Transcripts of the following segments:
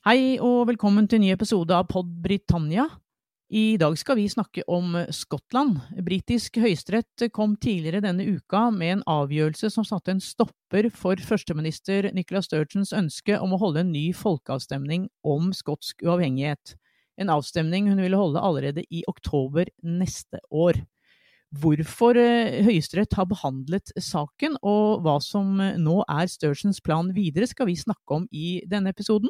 Hei og velkommen til en ny episode av Pod Britannia. I dag skal vi snakke om Skottland. Britisk høyesterett kom tidligere denne uka med en avgjørelse som satte en stopper for førsteminister Nicola Sturgeons ønske om å holde en ny folkeavstemning om skotsk uavhengighet. En avstemning hun ville holde allerede i oktober neste år. Hvorfor eh, Høyesterett har behandlet saken, og hva som nå er Sturgeons plan videre, skal vi snakke om i denne episoden.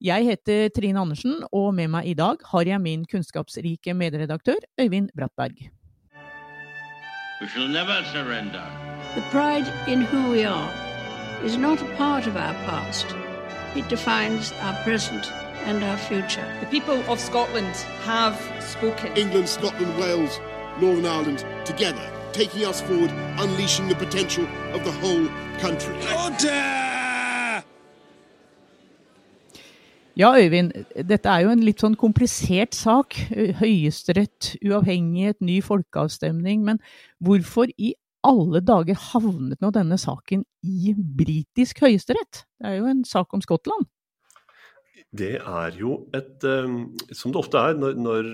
Jeg heter Trine Andersen, og med meg i dag har jeg min kunnskapsrike medredaktør Øyvind Brattberg. We shall never surrender. The pride in who we are is not a part of our past. It defines our present and our future. The people of Scotland have spoken. England, Scotland, Wales, Northern Ireland, together, taking us forward, unleashing the potential of the whole country. Ja, Øyvind, dette er jo en litt sånn komplisert sak. Høyesterett, uavhengighet, ny folkeavstemning. Men hvorfor i alle dager havnet nå denne saken i britisk høyesterett? Det er jo en sak om Skottland. Det er jo et Som det ofte er når, når,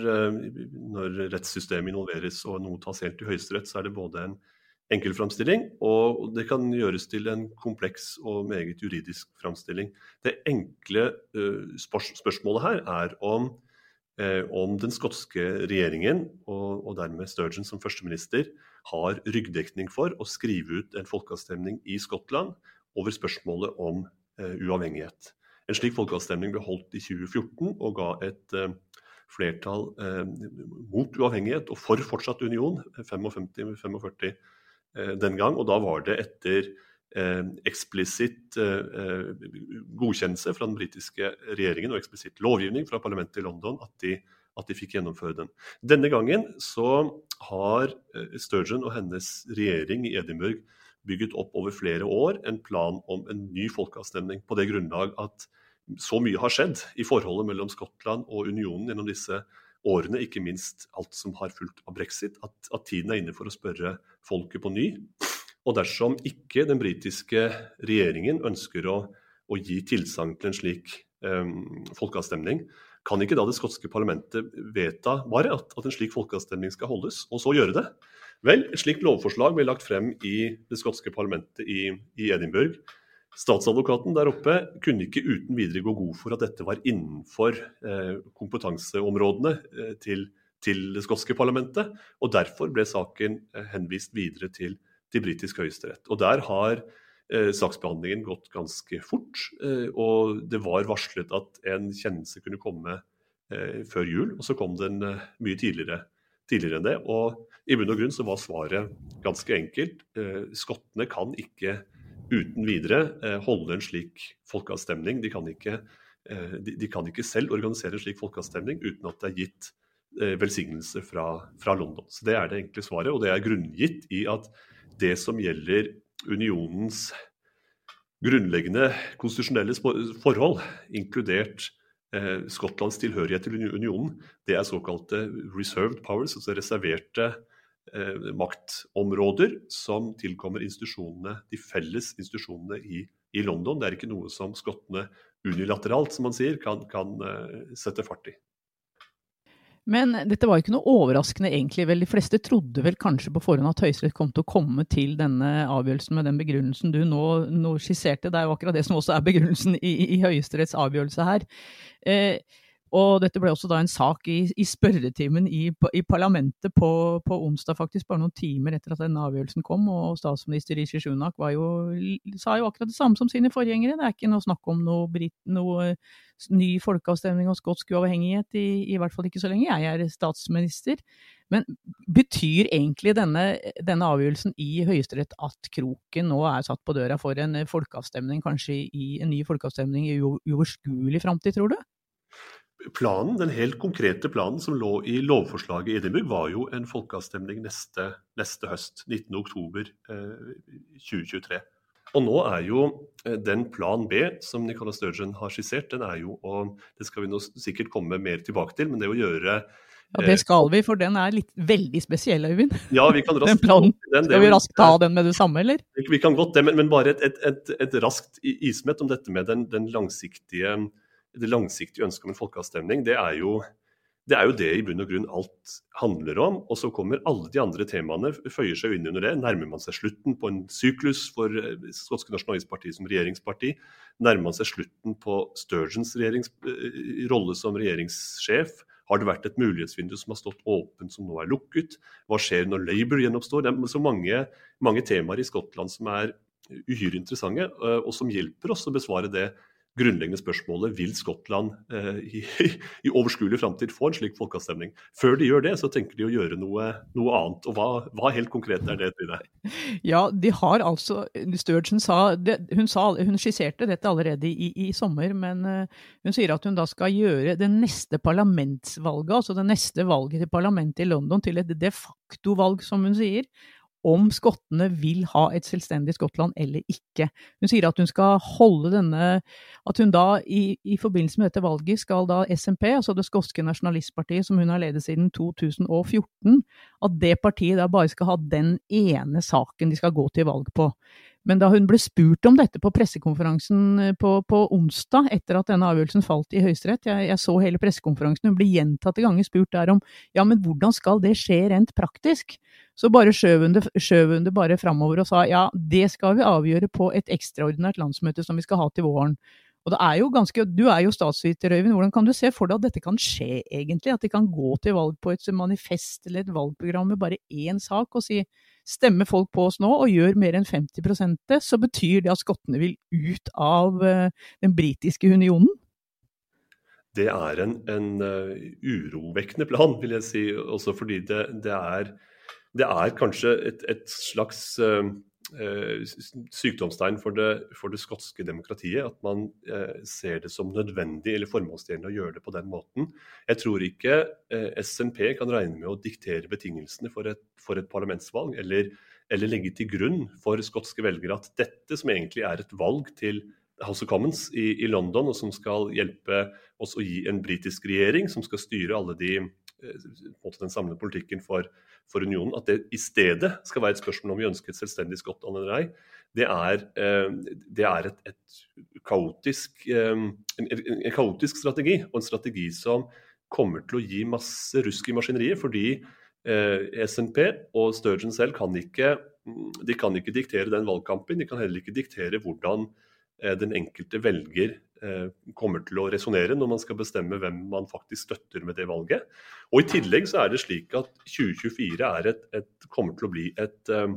når rettssystemet involveres og noe tas helt i høyesterett, så er det både en enkel framstilling, og det kan gjøres til en kompleks og meget juridisk framstilling. Det enkle uh, spørsmålet her er om, uh, om den skotske regjeringen, og, og, dermed Sturgeon som førsteminister, har ryggdekning for å skrive ut en folkeavstemning i Skottland over spørsmålet om uh, uavhengighet. En slik folkeavstemning ble holdt i 2014 og ga et flertall mot uavhengighet og for fortsatt union, 55-45 Eh, den gang. Og da var det etter eh, eksplisitt eh, godkjennelse fra den britiske regjeringen og eksplisitt lovgivning fra parlamentet i London at de, at de fikk gjennomføre den. Denne gangen så har Sturgeon og hennes regjering i Edinburgh bygget opp over flere år en plan om en ny folkeavstemning, på det grunnlag at så mye har skjedd i forholdet mellom Skottland og unionen gjennom disse årene, ikke minst alt som har fulgt av brexit, at, at tiden er inne for å spørre folket på ny. Og dersom ikke den britiske regjeringen ønsker å, å gi tilsagn til en slik um, folkeavstemning, kan ikke da det skotske parlamentet vedta bare at, at, en slik folkeavstemning skal holdes, og så gjøre det? Vel, et slikt lovforslag ble lagt frem i det skotske parlamentet i, i Edinburgh Statsadvokaten der oppe kunne ikke uten videre gå god for at dette var innenfor eh, kompetanseområdene eh, til, til, det skotske parlamentet. og Derfor ble saken eh, henvist videre til, til britisk høyesterett. Og Der har eh, saksbehandlingen gått ganske fort. Eh, og Det var varslet at en kjennelse kunne komme eh, før jul, og så kom den mye tidligere, tidligere enn det. Og I bunn og grunn så var svaret ganske enkelt. skottene kan ikke uten videre eh, holde en slik folkeavstemning. De kan, ikke, eh, de, kan ikke selv organisere en slik folkeavstemning uten at det er gitt eh, velsignelse fra, fra, London. Så Det er det enkle svaret, og det er grunngitt i at det som gjelder unionens grunnleggende konstitusjonelle forhold, inkludert Skottlands tilhørighet til unionen, det er såkalte reserved powers, altså reserverte eh, maktområder som tilkommer institusjonene, de felles institusjonene i, i, London. Det er ikke noe som skottene unilateralt, som man sier, kan, kan eh, sette fart i. Men dette var ikke noe overraskende egentlig. vel De fleste trodde vel kanskje på forhånd at Høyesterett kom til å komme til denne avgjørelsen med den begrunnelsen du nå, nå skisserte. Det er jo akkurat det som også er begrunnelsen i, i Høyesteretts avgjørelse her. Eh, og dette ble også da en sak i, i spørretimen i, i parlamentet på, på, onsdag, faktisk, bare noen timer etter at denne avgjørelsen kom. Og statsminister Rishi Sunak sa jo akkurat det samme som sine forgjengere. Det er ikke noe snakk om noe, brit, noe ny folkeavstemning og skotsk uavhengighet, i, i, hvert fall ikke så lenge jeg er statsminister. Men betyr egentlig denne, denne avgjørelsen i Høyesterett at kroken nå er satt på døra for en folkeavstemning, kanskje i en ny folkeavstemning i uoverskuelig framtid, tror du? Planen, Den helt konkrete planen som lå i lovforslaget i Edinburgh, var jo en folkeavstemning neste, neste høst, 19.10.2023. Eh, og nå er jo eh, den plan B som Nicola Sturgeon har skissert, den er jo og Det skal vi nå sikkert komme mer tilbake til, men det å gjøre ja, Det skal vi, for den er litt veldig spesiell, Øyvind. Ja, vi kan raskt den planen. Den, skal vi raskt ta den med det samme, eller? Vi kan godt det, men, men bare et, et, et, et raskt ismett om dette med den, den langsiktige det langsiktige ønsket om en folkeavstemning, det er jo det er jo det i bunn og grunn alt handler om. Og så kommer alle de andre temaene, føyer seg inn under det. Nærmer man seg slutten på en syklus for eh, skotske nasjonalistparti som regjeringsparti? Nærmer man seg slutten på Sturgeons eh, rolle som regjeringssjef? Har det vært et mulighetsvindu som har stått åpent, som nå er lukket? Hva skjer når Labour gjenoppstår? Det er så mange, mange temaer i Skottland som er uhyre interessante, eh, og som hjelper oss å besvare det grunnleggende spørsmålet vil Skottland eh, i, i, overskuelig framtid få en slik folkeavstemning. Før de gjør det, så tenker de å gjøre noe, noe annet. Og hva, hva, helt konkret er det til deg? Ja, de har altså Sturgeon sa, det, hun, sa hun, skisserte dette allerede i, i, sommer, men uh, hun sier at hun da skal gjøre det neste parlamentsvalget, altså det neste valget til parlamentet i London, til et de facto-valg, som hun sier om skottene vil ha et selvstendig Skottland eller ikke. Hun sier at hun skal holde denne At hun da i, i forbindelse med dette valget skal da SMP, altså det skotske nasjonalistpartiet som hun har ledet siden 2014, at det partiet da bare skal ha den ene saken de skal gå til valg på. Men da hun ble spurt om dette på pressekonferansen eh, på, på onsdag, etter at denne avgjørelsen falt i Høyesterett, jeg, jeg, så hele pressekonferansen, hun ble gjentatte ganger spurt der om ja, men hvordan skal det skje rent praktisk? Så bare skjøv hun det, skjøv hun det bare framover og sa ja, det skal vi avgjøre på et ekstraordinært landsmøte som vi skal ha til våren. Og det er jo ganske, Du er jo statsviter, Øyvind. Hvordan kan du se for deg at dette kan skje, egentlig? At de kan gå til valg på et manifest eller et valgprogram med bare én sak og si Stemmer folk på oss nå og gjør mer enn 50 det, så betyr det at skottene vil ut av eh, den britiske unionen? Det er en, en uh, urovekkende plan, vil jeg si. Også fordi det, det, er, det er, kanskje et, et slags uh, Eh, sykdomstegn for det, for det, skotske demokratiet. At man eh, ser det som nødvendig eller formålstjenlig å gjøre det på den måten. Jeg tror ikke eh, SNP kan regne med å diktere betingelsene for et, for et parlamentsvalg, eller, eller, legge til grunn for skotske velgere at dette, som egentlig er et valg til House of Commons i, i London, og som skal hjelpe oss å gi en britisk regjering som skal styre alle de Eh, den samlede politikken for, for, unionen, at det i stedet skal være et spørsmål om vi ønsker et selvstendig Skottland eller ei, det er, eh, det er et, et kaotisk, eh, en, en, kaotisk strategi, og en strategi som kommer til å gi masse rusk i maskineriet. fordi eh, SNP og Sturgeon selv kan ikke, de kan ikke diktere den valgkampen. De kan heller ikke diktere hvordan eh, den enkelte velger Eh, kommer til å resonnere når man skal bestemme hvem man faktisk støtter med det valget. Og I tillegg så er det slik at 2024 et, et, kommer til å bli et, eh,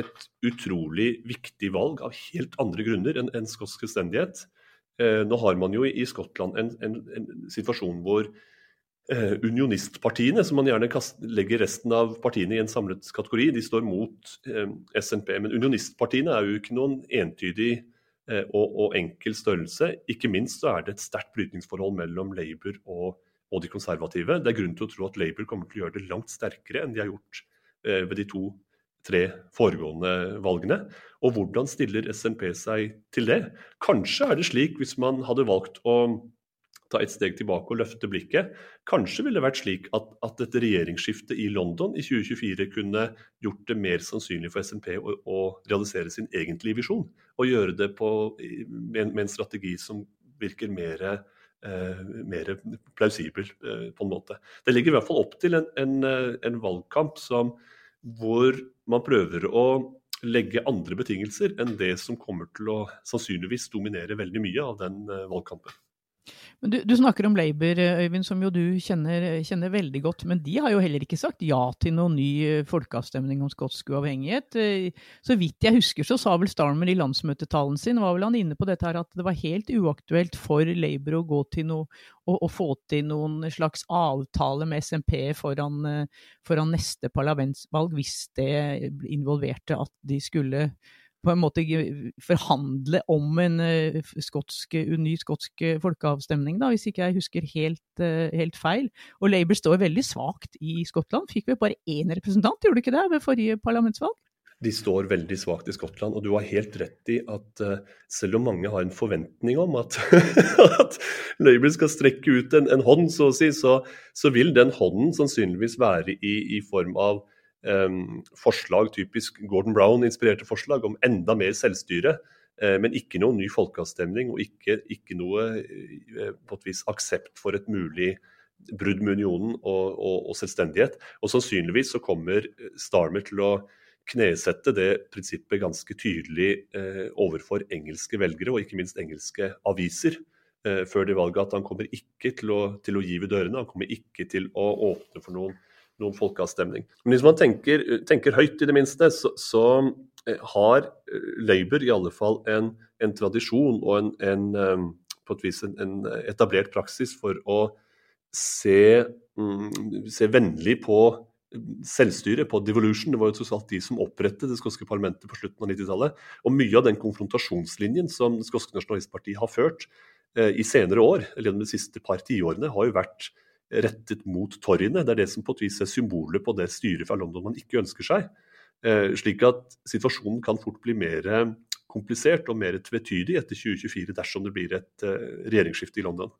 et, utrolig viktig valg av helt andre grunner enn en skotsk selvstendighet. Eh, nå har man jo i Skottland en, en, en situasjon hvor unionistpartiene, som man gjerne legger resten av partiene i en samlet kategori, de står mot SNP. Men unionistpartiene er jo ikke noen entydig Eh, og, og, enkel størrelse. Ikke minst så er det et sterkt brytningsforhold mellom Labour og, og, de konservative. Det er grunn til å tro at Labour kommer til å gjøre det langt sterkere enn de har gjort eh, ved de to-tre foregående valgene. Og hvordan stiller SNP seg til det? Kanskje er det slik, hvis man hadde valgt å ta et steg tilbake og løfte blikket. Kanskje ville det vært slik at, at et regjeringsskifte i London i 2024 kunne gjort det mer sannsynlig for SNP å, å realisere sin egentlige visjon. Og gjøre det på, med, med, en strategi som virker mer, eh, mer plausibel, eh, på en måte. Det ligger i hvert fall opp til en, en, eh, en valgkamp som, hvor man prøver å legge andre betingelser enn det som kommer til å sannsynligvis dominere veldig mye av den eh, valgkampen. Men du, du, snakker om Labour, Øyvind, som jo du kjenner, kjenner, veldig godt. Men de har jo heller ikke sagt ja til noen ny eh, folkeavstemning om skotsk uavhengighet. Eh, så vidt jeg husker, så sa vel Starmer i landsmøtetalen sin var vel han inne på dette her at det var helt uaktuelt for Labour å gå til noe å få til noen slags avtale med SMP foran, eh, foran neste parlamentsvalg, hvis det involverte at de skulle på en måte forhandle om en uh, skotsk, ny skotsk eh, folkeavstemning, da, hvis ikke jeg husker helt, uh, helt, feil. Og Labour står veldig svakt i Skottland. Fikk vi bare én representant, gjorde du ikke det, ved forrige parlamentsvalg? De står veldig svakt i Skottland, og du har helt rett i at selv om mange har en forventning om at, at Labour skal strekke ut en, en hånd, så å si, så, så, vil den hånden sannsynligvis være i, i form av forslag, typisk Gordon Brown-inspirerte forslag om enda mer selvstyre. Eh, men ikke noen ny folkeavstemning og ikke, ikke noe eh, på et vis aksept for et mulig brudd med unionen og, og, og selvstendighet. Og sannsynligvis så kommer Starmer til å knesette det prinsippet ganske tydelig eh, overfor engelske velgere, og ikke minst engelske aviser, eh, før det valget at han kommer ikke til å, til å gi ved dørene. Han kommer ikke til å åpne for noen, noen folkeavstemning. Men hvis man tenker, tenker høyt, i det minste, så, så Eh, har eh, Labour i alle fall en, en tradisjon og en, en, eh, på et vis en, etablert praksis for å se, mm, se vennlig på selvstyre, på devolution. Det var jo tross alt de som opprettet det skotske parlamentet på slutten av 90-tallet. Og mye av den konfrontasjonslinjen som det skotske nasjonalistpartiet har ført eh, i senere år, eller gjennom de siste par tiårene, har jo vært rettet mot torgene. Det er det som på et vis er symbolet på det styret fra London man ikke ønsker seg. Eh, slik at situasjonen kan fort bli mer komplisert og mer tvetydig etter 2024 dersom det blir et eh, regjeringsskifte i London.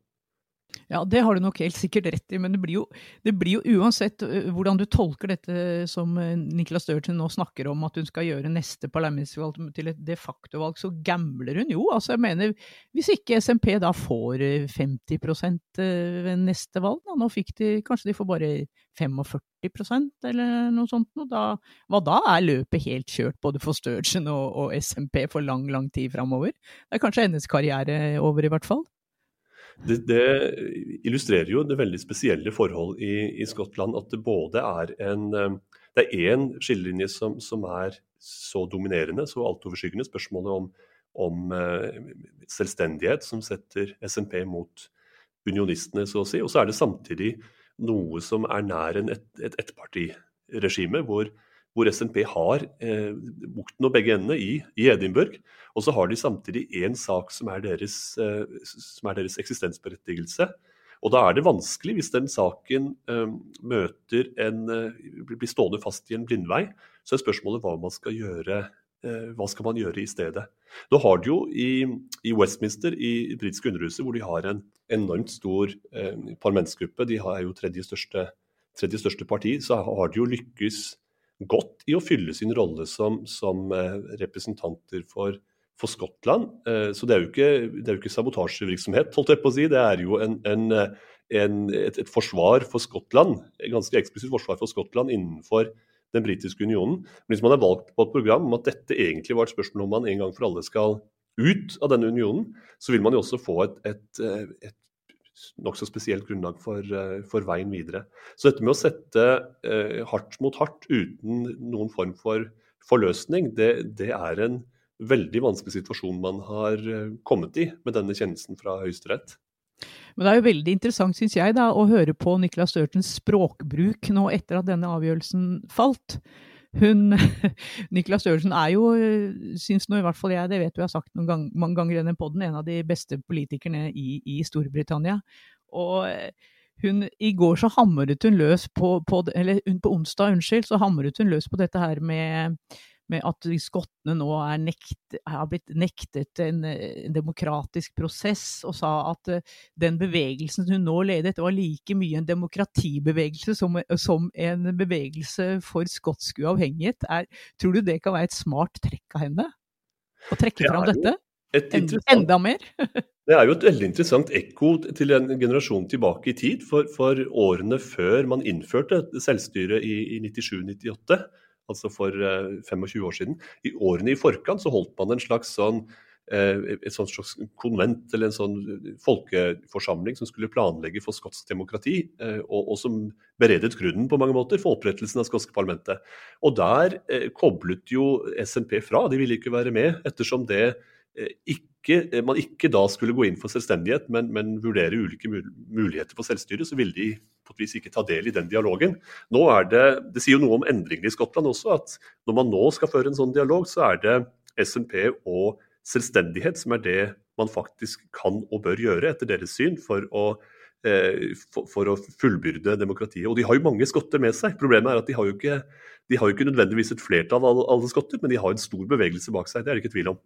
Ja, det har du nok helt sikkert rett i, men det blir jo, det blir jo uansett hvordan du tolker dette som Niklas Sturgeon nå snakker om, at hun skal gjøre neste parlamentsvalg til et de facto-valg, så gambler hun jo. Altså, jeg mener, hvis ikke SMP da får 50% ved neste valg, da, nå fikk de kanskje de får bare 45% eller noe sånt, noe, da, hva da er løpet helt kjørt både for Sturgeon og, og SMP for lang, lang tid framover? Det er kanskje hennes karriere over, i hvert fall? Det, det, illustrerer jo det veldig spesielle forhold i, i Skottland at det både er en eh, det er én skillelinje som, som, er så dominerende, så altoverskyggende, spørsmålet om, om uh, selvstendighet, som setter SMP mot unionistene, så å si. Og så er det samtidig noe som er nær en et, et hvor, hvor SNP har eh, bukten og begge endene i, i, Edinburgh. Og så har de samtidig én sak som er, deres, eh, som er, deres, eksistensberettigelse. Og da er det vanskelig, hvis den saken eh, møter en eh, blir stående fast i en blindvei, så er spørsmålet hva man skal gjøre. Eh, hva skal man gjøre i stedet? Nå har de jo i, i Westminster, i, britiske underhuset, hvor de har en enormt stor eh, parlamentsgruppe, de er jo tredje største, tredje største parti, så har de jo lykkes godt i å fylle sin rolle som, som eh, representanter for, for Skottland. Eh, så det er jo ikke, er ikke sabotasjevirksomhet, holdt jeg på å si. Det er jo en, en, en, et, et, forsvar for Skottland, et ganske eksplisitt forsvar for Skottland innenfor den britiske unionen. Men hvis man har valgt på et program om at dette egentlig var et spørsmål om man en gang for alle skal ut av denne unionen, så vil man jo også få et, et, et nokså spesielt grunnlag for, eh, for, veien videre. Så dette med å sette eh, hardt mot hardt uten noen form for forløsning, det, det, er en veldig vanskelig situasjon man har eh, kommet i med denne kjennelsen fra Høyesterett. Men det er jo veldig interessant, syns jeg, da, å høre på Niklas Størtens språkbruk nå etter at denne avgjørelsen falt hun Niklas Størrelsen er jo, syns nå i hvert fall jeg, det vet du jeg har sagt gang, mange ganger i denne poden, en av de beste politikerne i, i Storbritannia. Og hun, I går så hamret hun løs på, på, eller på onsdag, unnskyld, så hamret hun løs på dette her med med at skottene nå nekt, har blitt nektet en, en, demokratisk prosess, og sa at uh, den bevegelsen hun nå ledet, var like mye en demokratibevegelse som, som en bevegelse for skotsk uavhengighet. Er, tror du det kan være et smart trekk av henne? Å trekke fram dette? En, enda mer? Det er jo et veldig interessant ekko til en generasjon tilbake i tid. For, for årene før man innførte selvstyre i, i 97-98, altså for 25 eh, år siden. I årene i forkant så holdt man en slags sånn eh, et sånt slags konvent eller en sånn folkeforsamling som skulle planlegge for skotsk demokrati, eh, og, og, som beredet grunnen på mange måter for opprettelsen av skotske parlamentet. Og der eh, koblet jo SNP fra, de ville ikke være med, ettersom det eh, ikke, man ikke da skulle gå inn for selvstendighet, men, men vurdere ulike muligheter for selvstyre, så ville de på et vis ikke ta del i den dialogen. Nå er Det det sier jo noe om endringene i Skottland også, at når man nå skal føre en sånn dialog, så er det SNP og selvstendighet som er det man faktisk kan og bør gjøre, etter deres syn, for å, eh, for, for å fullbyrde demokratiet. Og de har jo mange skotter med seg. Problemet er at de har jo ikke, de har jo ikke nødvendigvis et flertall av alle skotter, men de har en stor bevegelse bak seg. Det er det ikke tvil om.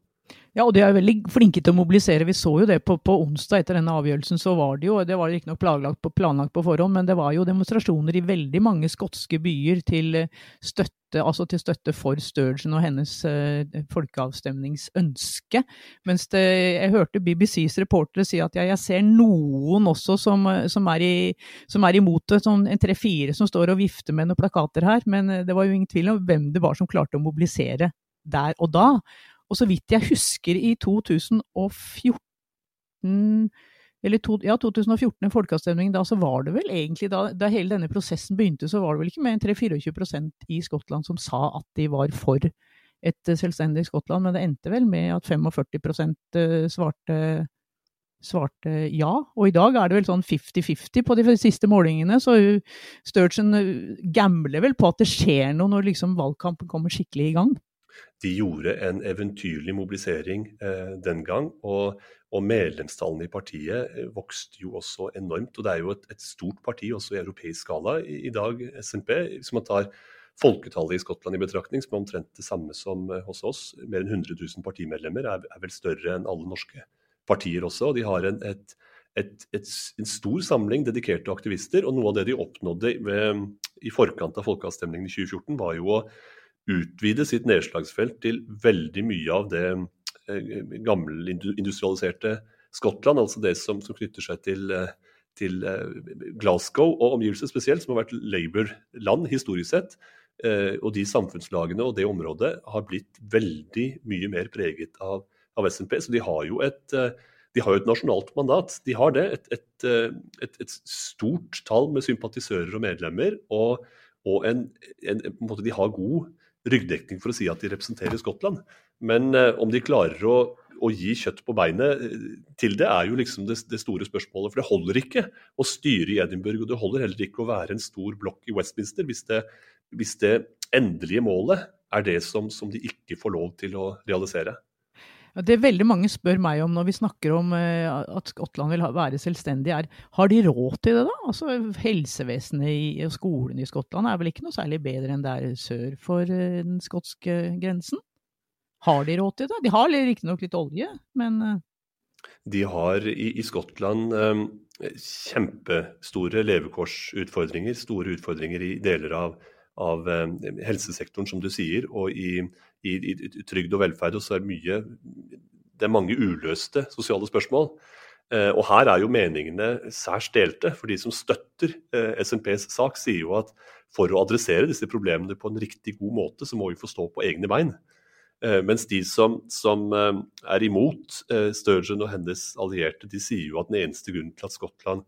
Ja, og de er veldig flinke til å mobilisere. Vi så jo det på, på onsdag etter denne avgjørelsen. Så var det jo, det var riktignok planlagt, på, planlagt på forhånd, men det var jo demonstrasjoner i veldig mange skotske byer til støtte, altså til støtte for Sturgeon og hennes uh, folkeavstemningsønske. Mens det, jeg hørte BBCs reportere si at ja, jeg ser noen også som, som, er, i, som er, imot det. Sånn tre-fire som står og vifter med noen plakater her. Men det var jo ingen tvil om hvem det var som klarte å mobilisere der og da. Og så vidt jeg husker i 2014 eller to, ja, 2014, en folkeavstemning, da så var det vel egentlig da, da, hele denne prosessen begynte, så var det vel ikke mer enn 3-24 i Skottland som sa at de var for et selvstendig Skottland, men det endte vel med at 45 eh, svarte, svarte ja. Og i dag er det vel sånn 50-50 på de siste målingene, så Sturgeon eh, gambler vel på at det skjer noe når liksom valgkampen kommer skikkelig i gang de gjorde en eventyrlig mobilisering eh, den gang. Og, og, medlemstallene i partiet eh, vokste jo også enormt. Og det er jo et, et stort parti også i europeisk skala i, i, dag, SNP. Hvis man tar folketallet i Skottland i betraktning, som er omtrent det samme som eh, hos oss. Mer enn 100 000 partimedlemmer er, er vel større enn alle norske partier også. og de har en, et, et, et, en stor samling dedikerte aktivister. Og noe av det de oppnådde ved, i forkant av folkeavstemningen i 2014, var jo å utvide sitt nedslagsfelt til veldig mye av det gamle gammelindustrialiserte Skottland, altså det som, som knytter seg til, eh, til, eh, Glasgow og omgivelser spesielt, som har vært Labour-land historisk sett. Og de samfunnslagene og det området har blitt veldig mye mer preget av, av SNP. Så de har jo et, de har jo et nasjonalt mandat. De har det. Et, et, et, et stort tall med sympatisører og medlemmer. Og, og en, en, en måte, de har god ryggdekning for å si at de representerer Skottland. Men eh, om de klarer å, å, gi kjøtt på beinet eh, til det, er jo liksom det, det, store spørsmålet. For det holder ikke å styre i Edinburgh, og det holder heller ikke å være en stor blokk i Westminster hvis det, hvis det endelige målet er det som, som de ikke får lov til å realisere. Det veldig mange spør meg om når vi snakker om eh, at Skottland vil være selvstendig, er har de råd til det, da? Altså Helsevesenet og skolen i Skottland er vel ikke noe særlig bedre enn det er sør for eh, den skotske grensen? Har de råd til det? De har riktignok litt olje, men eh. De har i, i Skottland um, kjempestore levekårsutfordringer, store utfordringer i deler av, av um, helsesektoren, som du sier, og i i, i, trygd og velferd. Og så er mye Det er mange uløste sosiale spørsmål. Eh, og her er jo meningene særs delte. For de som støtter SMPs SNPs sak, sier jo at for å adressere disse problemene på en riktig god måte, så må vi få stå på egne bein. Eh, mens de som, som eh, er imot eh, Sturgeon og hennes allierte, de sier jo at den eneste grunnen til at Skottland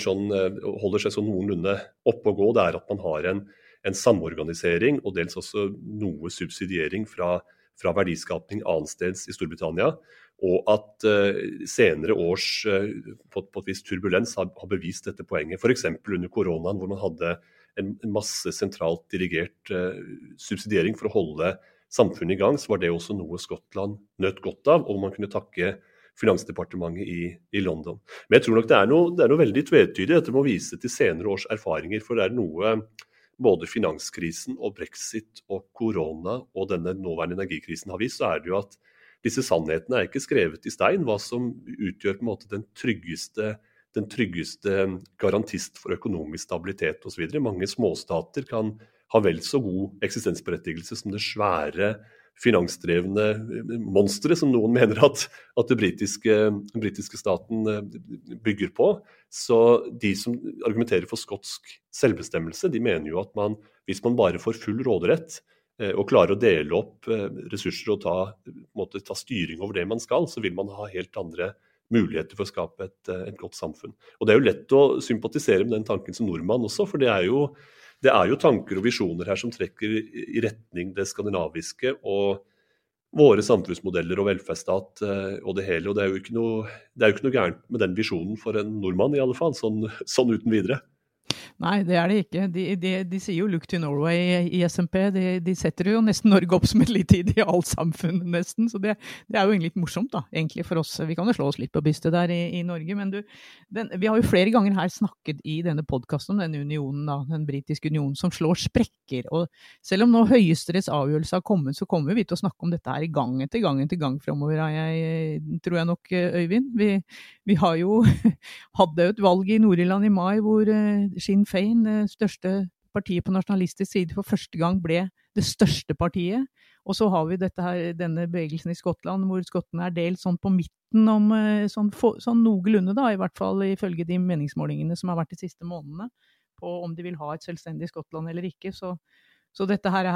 sånn, eh, holder seg sånn noenlunde oppe og gå, det er at man har en en samorganisering og dels også noe subsidiering fra, fra verdiskapning annensteds i Storbritannia. Og at uh, senere års uh, på, på, et vis turbulens har, har bevist dette poenget. F.eks. under koronaen, hvor man hadde en, en masse sentralt dirigert uh, subsidiering for å holde samfunnet i gang, så var det også noe Skottland nøt godt av, og man kunne takke Finansdepartementet i, i London. Men jeg tror nok det er noe, det er noe veldig tvetydig. Dette må vise til senere års erfaringer. For det er noe både finanskrisen og brexit og korona og denne nåværende energikrisen har vist, så er det jo at disse sannhetene er ikke skrevet i stein. Hva som utgjør måte den tryggeste, den tryggeste garantist for økonomisk stabilitet osv. Mange småstater kan ha vel så god eksistensberettigelse som det svære finansdrevne monstre som noen mener at, at den britiske, britiske, staten eh, bygger på. Så de som argumenterer for skotsk selvbestemmelse, de mener jo at man, hvis man bare får full råderett eh, og klarer å dele opp eh, ressurser og ta, måte, ta, styring over det man skal, så vil man ha helt andre muligheter for å skape et, et godt samfunn. Og Det er jo lett å sympatisere med den tanken som nordmann også, for det er jo det er jo tanker og visjoner her som trekker i retning det skandinaviske og våre samfunnsmodeller og velferdsstat eh, og det hele. Og det er jo ikke noe, jo ikke noe gærent med den visjonen for en nordmann, i alle fall. Sånn, sånn uten videre. Nei, det er det ikke. De, de, de sier jo 'look to Norway' i SMP. De, de, setter jo nesten Norge opp som et litt idealsamfunn, nesten. Så det, det, er jo egentlig litt morsomt, da, egentlig for oss. Vi kan jo slå oss litt på brystet der i, i Norge. Men du, den, vi har jo flere ganger her snakket i denne podkasten om denne unionen, da, den britiske unionen, som slår sprekker. Og selv om nå Høyesteretts avgjørelse har kommet, så kommer vi til å snakke om dette her i gang etter gang etter gang framover, tror jeg nok, Øyvind. Vi, vi har jo hadde et valg i Nord-Irland i mai hvor uh, Sinn Fein, det største partiet på nasjonalistisk side, for første gang ble det største partiet. Og så har vi her, denne bevegelsen i Skottland, hvor skottene er delt sånn på midten om eh, sånn, sånn noenlunde, da, i hvert fall ifølge de meningsmålingene som har vært de siste månedene, på om de vil ha et selvstendig Skottland eller ikke. Så, så dette her,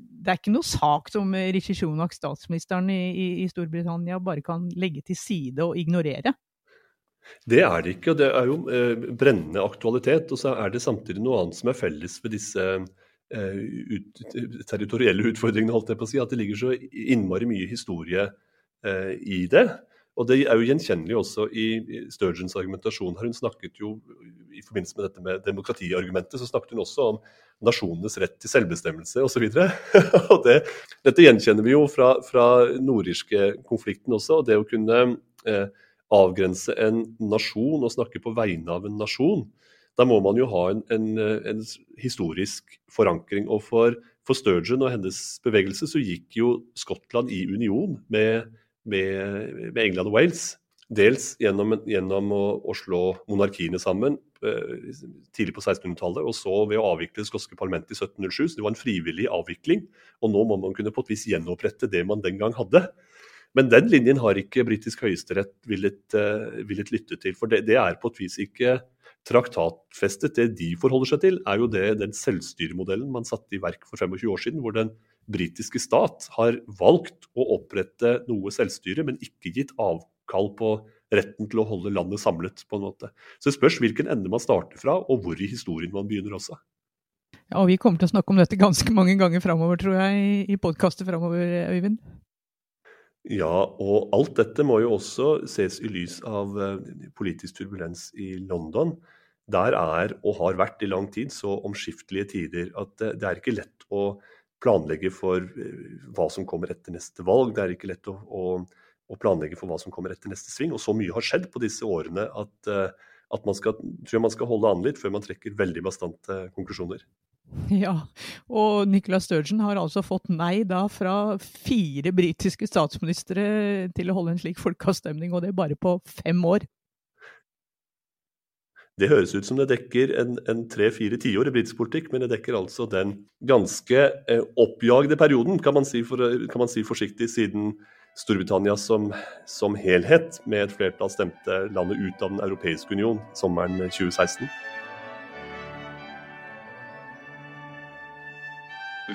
Det er ikke noe sak som Rishi Sunak, statsministeren i, i, i Storbritannia, bare kan legge til side og ignorere. Det er det ikke, og det er jo eh, brennende aktualitet. Og så er det samtidig noe annet som er felles ved disse eh, ut, territorielle utfordringene, holdt jeg på å si. At det ligger så innmari mye historie eh, i det. Og det er jo gjenkjennelig også i Sturgeons argumentasjon her. Hun snakket jo i forbindelse med dette med demokratiargumentet, så snakket hun også om nasjonenes rett til selvbestemmelse osv. det, dette gjenkjenner vi jo fra, fra nordirske konflikten også. og det å kunne eh, avgrense en nasjon og snakke på vegne av en nasjon, da må man jo ha en, en, en historisk forankring. Og for, for, Sturgeon og hennes bevegelse så gikk jo Skottland i union med, med, med England og Wales. Dels gjennom, gjennom å, å, slå monarkiene sammen eh, tidlig på 1600-tallet, og så ved å avvikle det skotske parlamentet i 1707. Så det var en frivillig avvikling. Og nå må man kunne på et vis gjenopprette det man den gang hadde. Men den linjen har ikke britisk høyesterett villet, uh, villet, lytte til. For det, det, er på et vis ikke traktatfestet. Det de forholder seg til, er jo det, den selvstyremodellen man satte i verk for 25 år siden, hvor den britiske stat har valgt å opprette noe selvstyre, men ikke gitt avkall på retten til å holde landet samlet. på en måte. Så det spørs hvilken ende man starter fra, og hvor i historien man begynner også. Ja, og Vi kommer til å snakke om dette ganske mange ganger framover, tror jeg, i podkaster framover, Øyvind. Ja, og alt dette må jo også ses i lys av eh, politisk turbulens i London. Der er, og har vært i lang tid, så omskiftelige tider at det er ikke lett å planlegge for eh, hva som kommer etter neste valg. Det er ikke lett å, å, å planlegge for hva som kommer etter neste sving. Og så mye har skjedd på disse årene at, eh, at man skal, tror man skal holde an litt før man trekker veldig bastante konklusjoner. Ja, og Nicola Sturgeon har altså fått nei da fra fire britiske statsministre til å holde en slik folkeavstemning, og det bare på fem år. Det høres ut som det dekker en, en tre-fire tiår i britisk politikk, men det dekker altså den ganske eh, oppjagde perioden, kan man, si for, kan man si forsiktig, siden Storbritannia som, som helhet med et flertall stemte landet ut av Den europeiske union sommeren 2016.